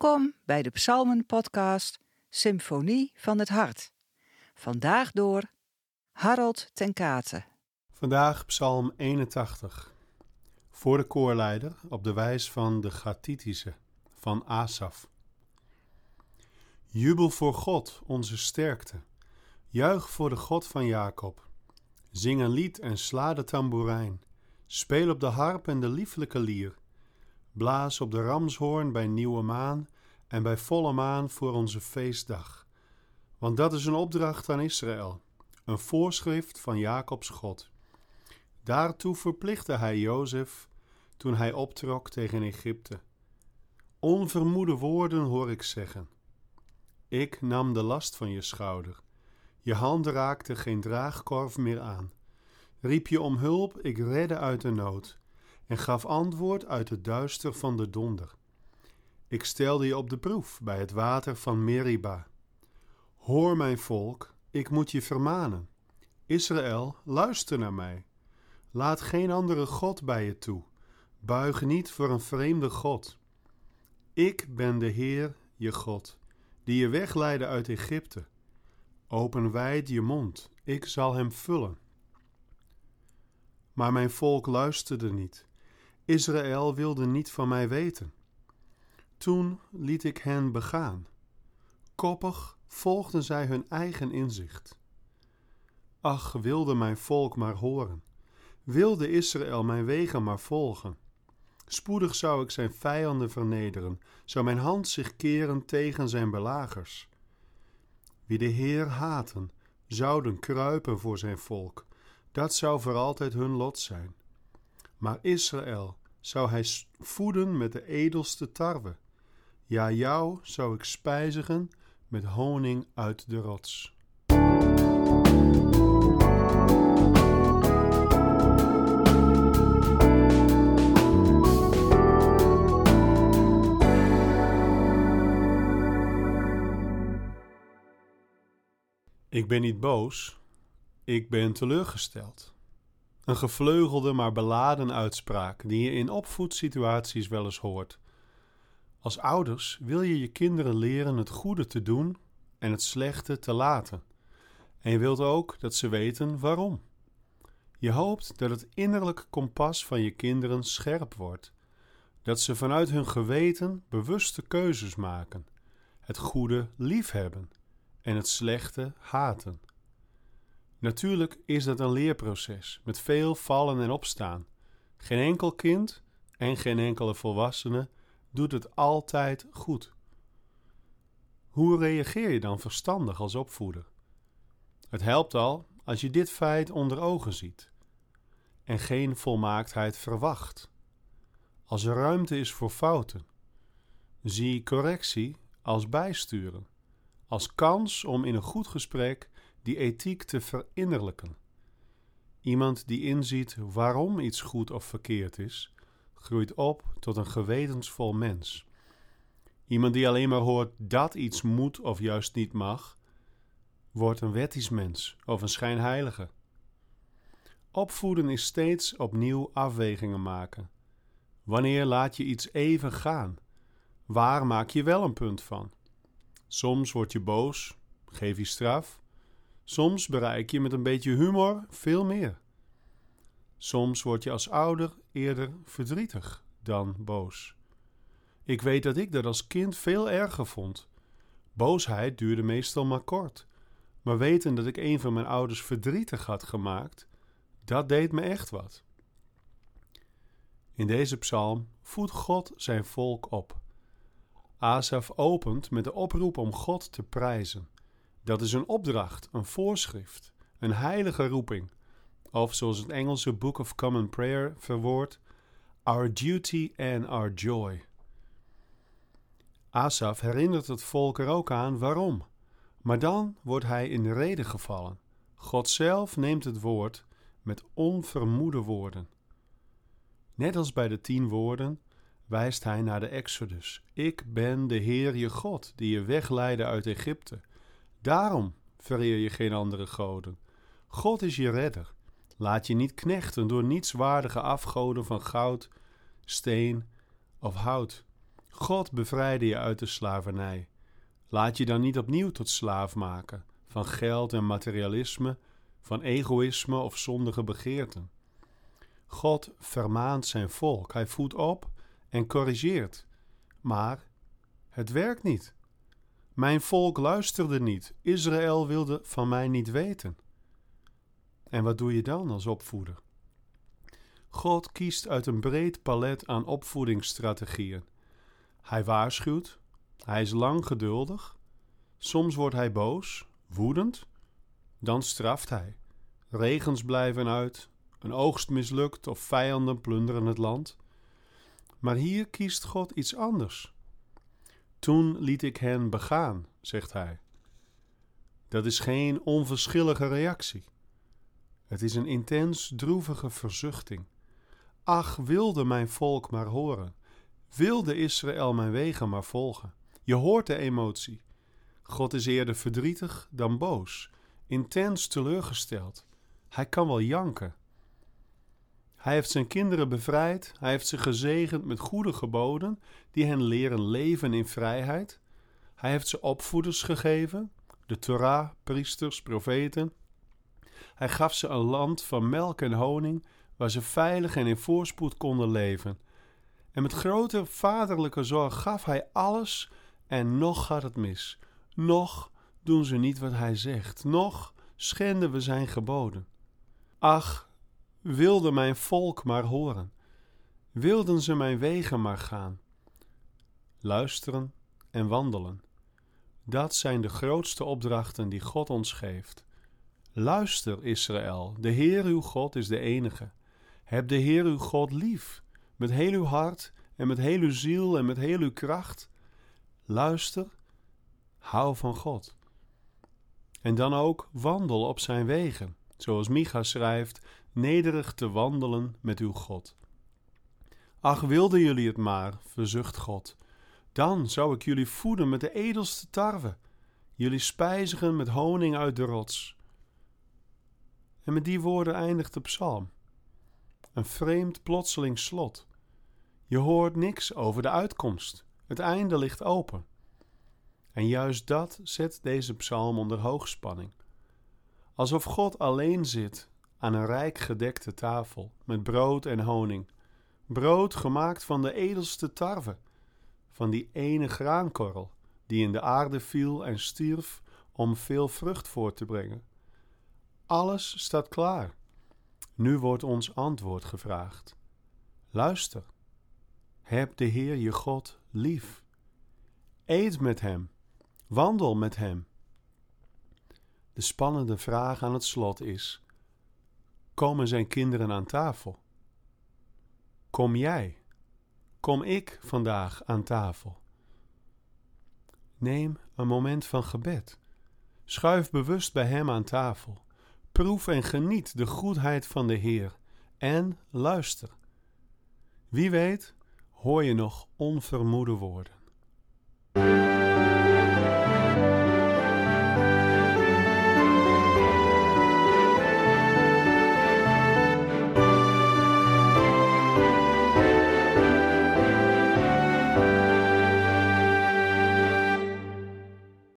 Welkom bij de Psalmen-podcast Symfonie van het Hart. Vandaag door Harold ten Kate. Vandaag Psalm 81. Voor de koorleider op de wijs van de Gatitische van Asaf. Jubel voor God, onze sterkte. Juich voor de God van Jacob. Zing een lied en sla de tamboerijn. Speel op de harp en de lieflijke lier. Blaas op de ramshoorn bij nieuwe maan en bij volle maan voor onze feestdag. Want dat is een opdracht aan Israël, een voorschrift van Jacobs God. Daartoe verplichtte hij Jozef toen hij optrok tegen Egypte. Onvermoede woorden hoor ik zeggen. Ik nam de last van je schouder. Je hand raakte geen draagkorf meer aan. Riep je om hulp, ik redde uit de nood en gaf antwoord uit het duister van de donder. Ik stelde je op de proef bij het water van Meriba. Hoor, mijn volk, ik moet je vermanen. Israël, luister naar mij. Laat geen andere God bij je toe. Buig niet voor een vreemde God. Ik ben de Heer, je God, die je wegleidde uit Egypte. Open wijd je mond, ik zal hem vullen. Maar mijn volk luisterde niet. Israël wilde niet van mij weten. Toen liet ik hen begaan. Koppig volgden zij hun eigen inzicht. Ach, wilde mijn volk maar horen. Wilde Israël mijn wegen maar volgen. Spoedig zou ik zijn vijanden vernederen, zou mijn hand zich keren tegen zijn belagers. Wie de Heer haten, zouden kruipen voor zijn volk. Dat zou voor altijd hun lot zijn. Maar Israël zou hij voeden met de edelste tarwe. Ja, jou zou ik spijzigen met honing uit de rots. Ik ben niet boos, ik ben teleurgesteld. Een gevleugelde maar beladen uitspraak die je in opvoedsituaties wel eens hoort. Als ouders wil je je kinderen leren het goede te doen en het slechte te laten. En je wilt ook dat ze weten waarom. Je hoopt dat het innerlijk kompas van je kinderen scherp wordt, dat ze vanuit hun geweten bewuste keuzes maken, het goede liefhebben en het slechte haten. Natuurlijk is dat een leerproces met veel vallen en opstaan. Geen enkel kind en geen enkele volwassene doet het altijd goed. Hoe reageer je dan verstandig als opvoeder? Het helpt al als je dit feit onder ogen ziet en geen volmaaktheid verwacht. Als er ruimte is voor fouten, zie correctie als bijsturen, als kans om in een goed gesprek die ethiek te verinnerlijken. Iemand die inziet waarom iets goed of verkeerd is, groeit op tot een gewetensvol mens. Iemand die alleen maar hoort dat iets moet of juist niet mag, wordt een wettisch mens of een schijnheilige. Opvoeden is steeds opnieuw afwegingen maken. Wanneer laat je iets even gaan? Waar maak je wel een punt van? Soms word je boos, geef je straf. Soms bereik je met een beetje humor veel meer. Soms word je als ouder eerder verdrietig dan boos. Ik weet dat ik dat als kind veel erger vond. Boosheid duurde meestal maar kort, maar weten dat ik een van mijn ouders verdrietig had gemaakt, dat deed me echt wat. In deze psalm voedt God zijn volk op. Asaf opent met de oproep om God te prijzen. Dat is een opdracht, een voorschrift, een heilige roeping. Of zoals het Engelse Book of Common Prayer verwoordt, Our duty and our joy. Asaf herinnert het volk er ook aan waarom. Maar dan wordt hij in de reden gevallen. God zelf neemt het woord met onvermoede woorden. Net als bij de tien woorden wijst hij naar de Exodus. Ik ben de Heer je God, die je wegleidde uit Egypte. Daarom vereer je geen andere goden. God is je redder. Laat je niet knechten door nietswaardige afgoden van goud, steen of hout. God bevrijdde je uit de slavernij. Laat je dan niet opnieuw tot slaaf maken van geld en materialisme, van egoïsme of zondige begeerten. God vermaant zijn volk, hij voedt op en corrigeert. Maar het werkt niet. Mijn volk luisterde niet. Israël wilde van mij niet weten. En wat doe je dan als opvoeder? God kiest uit een breed palet aan opvoedingsstrategieën. Hij waarschuwt, hij is lang geduldig, soms wordt hij boos, woedend, dan straft hij. Regens blijven uit, een oogst mislukt of vijanden plunderen het land. Maar hier kiest God iets anders. Toen liet ik hen begaan, zegt hij. Dat is geen onverschillige reactie. Het is een intens droevige verzuchting. Ach, wilde mijn volk maar horen. Wilde Israël mijn wegen maar volgen. Je hoort de emotie. God is eerder verdrietig dan boos, intens teleurgesteld. Hij kan wel janken. Hij heeft zijn kinderen bevrijd, hij heeft ze gezegend met goede geboden die hen leren leven in vrijheid. Hij heeft ze opvoeders gegeven, de Torah, priesters, profeten. Hij gaf ze een land van melk en honing waar ze veilig en in voorspoed konden leven. En met grote vaderlijke zorg gaf hij alles en nog gaat het mis. Nog doen ze niet wat hij zegt, nog schenden we zijn geboden. Ach, wilde mijn volk maar horen, wilden ze mijn wegen maar gaan. Luisteren en wandelen. Dat zijn de grootste opdrachten die God ons geeft. Luister, Israël, de Heer uw God is de enige. Heb de Heer uw God lief, met heel uw hart en met heel uw ziel en met heel uw kracht. Luister, hou van God. En dan ook wandel op zijn wegen, zoals Micha schrijft, nederig te wandelen met uw God. Ach, wilden jullie het maar, verzucht God, dan zou ik jullie voeden met de edelste tarwe, jullie spijzigen met honing uit de rots. En met die woorden eindigt de psalm. Een vreemd plotseling slot. Je hoort niks over de uitkomst. Het einde ligt open. En juist dat zet deze psalm onder hoogspanning. Alsof God alleen zit aan een rijk gedekte tafel met brood en honing. Brood gemaakt van de edelste tarwe, van die ene graankorrel die in de aarde viel en stierf om veel vrucht voort te brengen. Alles staat klaar. Nu wordt ons antwoord gevraagd. Luister. Heb de Heer je God lief. Eet met Hem. Wandel met Hem. De spannende vraag aan het slot is: komen zijn kinderen aan tafel? Kom jij? Kom ik vandaag aan tafel? Neem een moment van gebed. Schuif bewust bij Hem aan tafel. Proef en geniet de goedheid van de Heer en luister. Wie weet, hoor je nog onvermoede woorden.